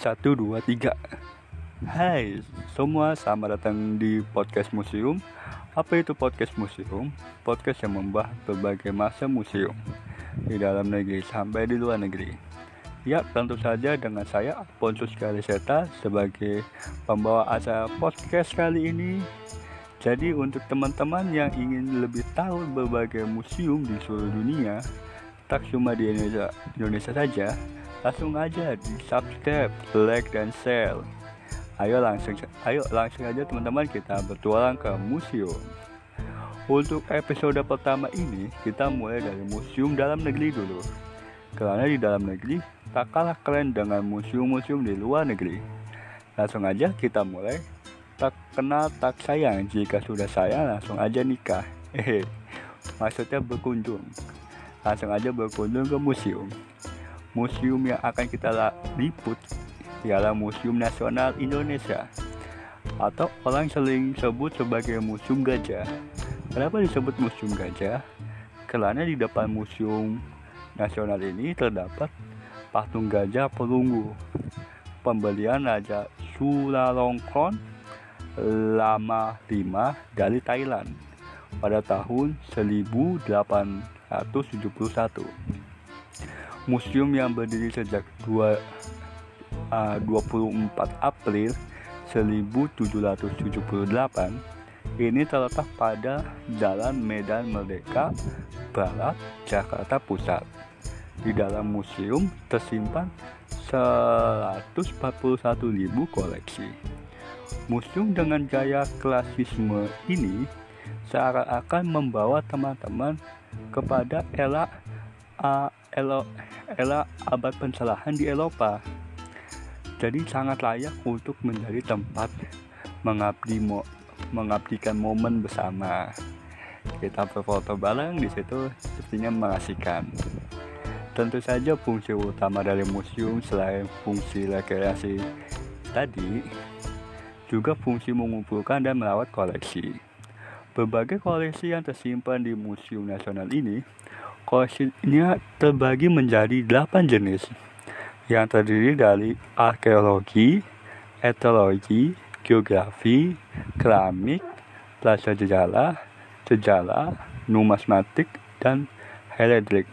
Satu, dua, tiga. Hai semua, selamat datang di podcast museum. Apa itu podcast museum? Podcast yang membahas berbagai masa museum Di dalam negeri sampai di luar negeri. Ya, tentu saja dengan saya Ponsus Kaliseta sebagai pembawa acara podcast kali ini. Jadi untuk teman-teman yang ingin lebih tahu berbagai museum di seluruh dunia, tak cuma di Indonesia, Indonesia saja, langsung aja di subscribe, like dan share. Ayo langsung, ayo langsung aja teman-teman kita bertualang ke museum. Untuk episode pertama ini kita mulai dari museum dalam negeri dulu. Karena di dalam negeri tak kalah keren dengan museum-museum di luar negeri. Langsung aja kita mulai tak kenal tak sayang jika sudah sayang langsung aja nikah hehe maksudnya berkunjung langsung aja berkunjung ke museum museum yang akan kita liput. Ialah Museum Nasional Indonesia. Atau orang sering sebut sebagai Museum Gajah. Kenapa disebut Museum Gajah? Karena di depan Museum Nasional ini terdapat patung gajah pelunggu pembelian Raja Sulalongkorn Lama 5 dari Thailand pada tahun 1871. Museum yang berdiri sejak 2, uh, 24 April 1778 ini terletak pada Jalan Medan Merdeka Barat, Jakarta Pusat. Di dalam museum tersimpan 141.000 koleksi. Museum dengan gaya klasisme ini seakan-akan membawa teman-teman kepada era uh, elo, abad pencerahan di Eropa. Jadi sangat layak untuk menjadi tempat mengabdi mo, mengabdikan momen bersama. Kita berfoto bareng di situ sepertinya mengasihkan. Tentu saja fungsi utama dari museum selain fungsi rekreasi tadi juga fungsi mengumpulkan dan merawat koleksi. Berbagai koleksi yang tersimpan di Museum Nasional ini, koleksinya terbagi menjadi 8 jenis yang terdiri dari arkeologi, etologi, geografi, keramik, plaza sejarah, sejarah, numismatik, dan heredrik.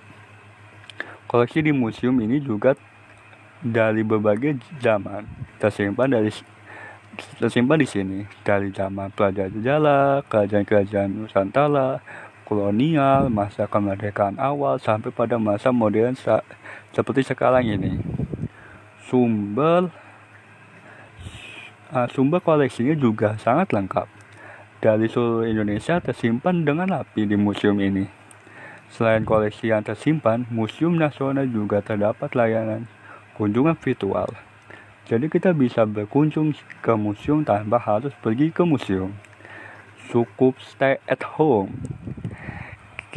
Koleksi di museum ini juga dari berbagai zaman, tersimpan dari tersimpan di sini dari zaman Jala, kerajaan-kerajaan Nusantara, kolonial, masa kemerdekaan awal sampai pada masa modern seperti sekarang ini. Sumber uh, sumber koleksinya juga sangat lengkap. Dari seluruh Indonesia tersimpan dengan rapi di museum ini. Selain koleksi yang tersimpan, Museum Nasional juga terdapat layanan kunjungan virtual jadi kita bisa berkunjung ke museum tanpa harus pergi ke museum. Cukup stay at home.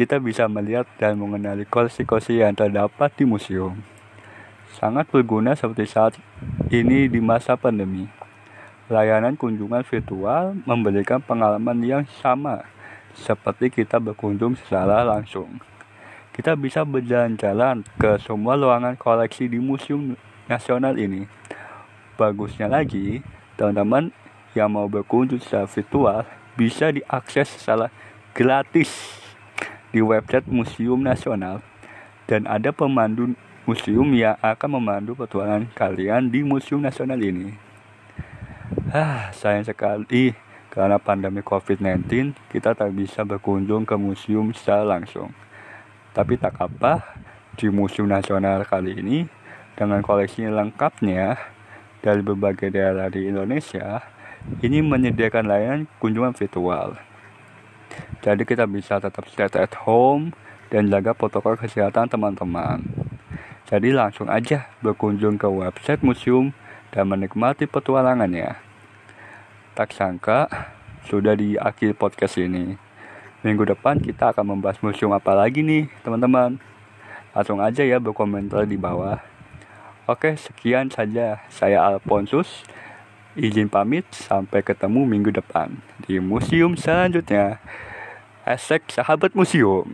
Kita bisa melihat dan mengenali koleksi-koleksi yang terdapat di museum. Sangat berguna seperti saat ini di masa pandemi. Layanan kunjungan virtual memberikan pengalaman yang sama seperti kita berkunjung secara langsung. Kita bisa berjalan-jalan ke semua ruangan koleksi di Museum Nasional ini Bagusnya lagi, teman-teman yang mau berkunjung secara virtual bisa diakses secara gratis di website Museum Nasional dan ada pemandu museum yang akan memandu petualangan kalian di Museum Nasional ini. Ah, sayang sekali karena pandemi COVID-19 kita tak bisa berkunjung ke museum secara langsung. Tapi tak apa, di Museum Nasional kali ini dengan koleksi lengkapnya dari berbagai daerah di Indonesia ini menyediakan layanan kunjungan virtual. Jadi kita bisa tetap stay at home dan jaga protokol kesehatan teman-teman. Jadi langsung aja berkunjung ke website museum dan menikmati petualangannya. Tak sangka sudah di akhir podcast ini. Minggu depan kita akan membahas museum apa lagi nih teman-teman. Langsung aja ya berkomentar di bawah. Oke, sekian saja saya Alponsus. Izin pamit, sampai ketemu minggu depan di museum selanjutnya. Esek sahabat museum.